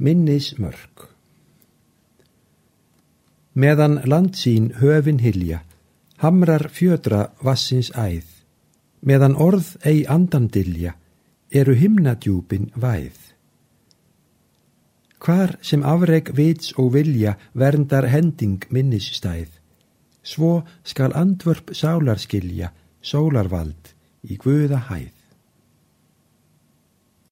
Minnis mörg Meðan landsín höfin hilja, hamrar fjödra vassins æð, meðan orð ei andandilja, eru himnadjúpin væð. Hvar sem afreg vits og vilja verndar hending minnisstæð, svo skal andvörp sálarskilja, sólarvald í guða hæð.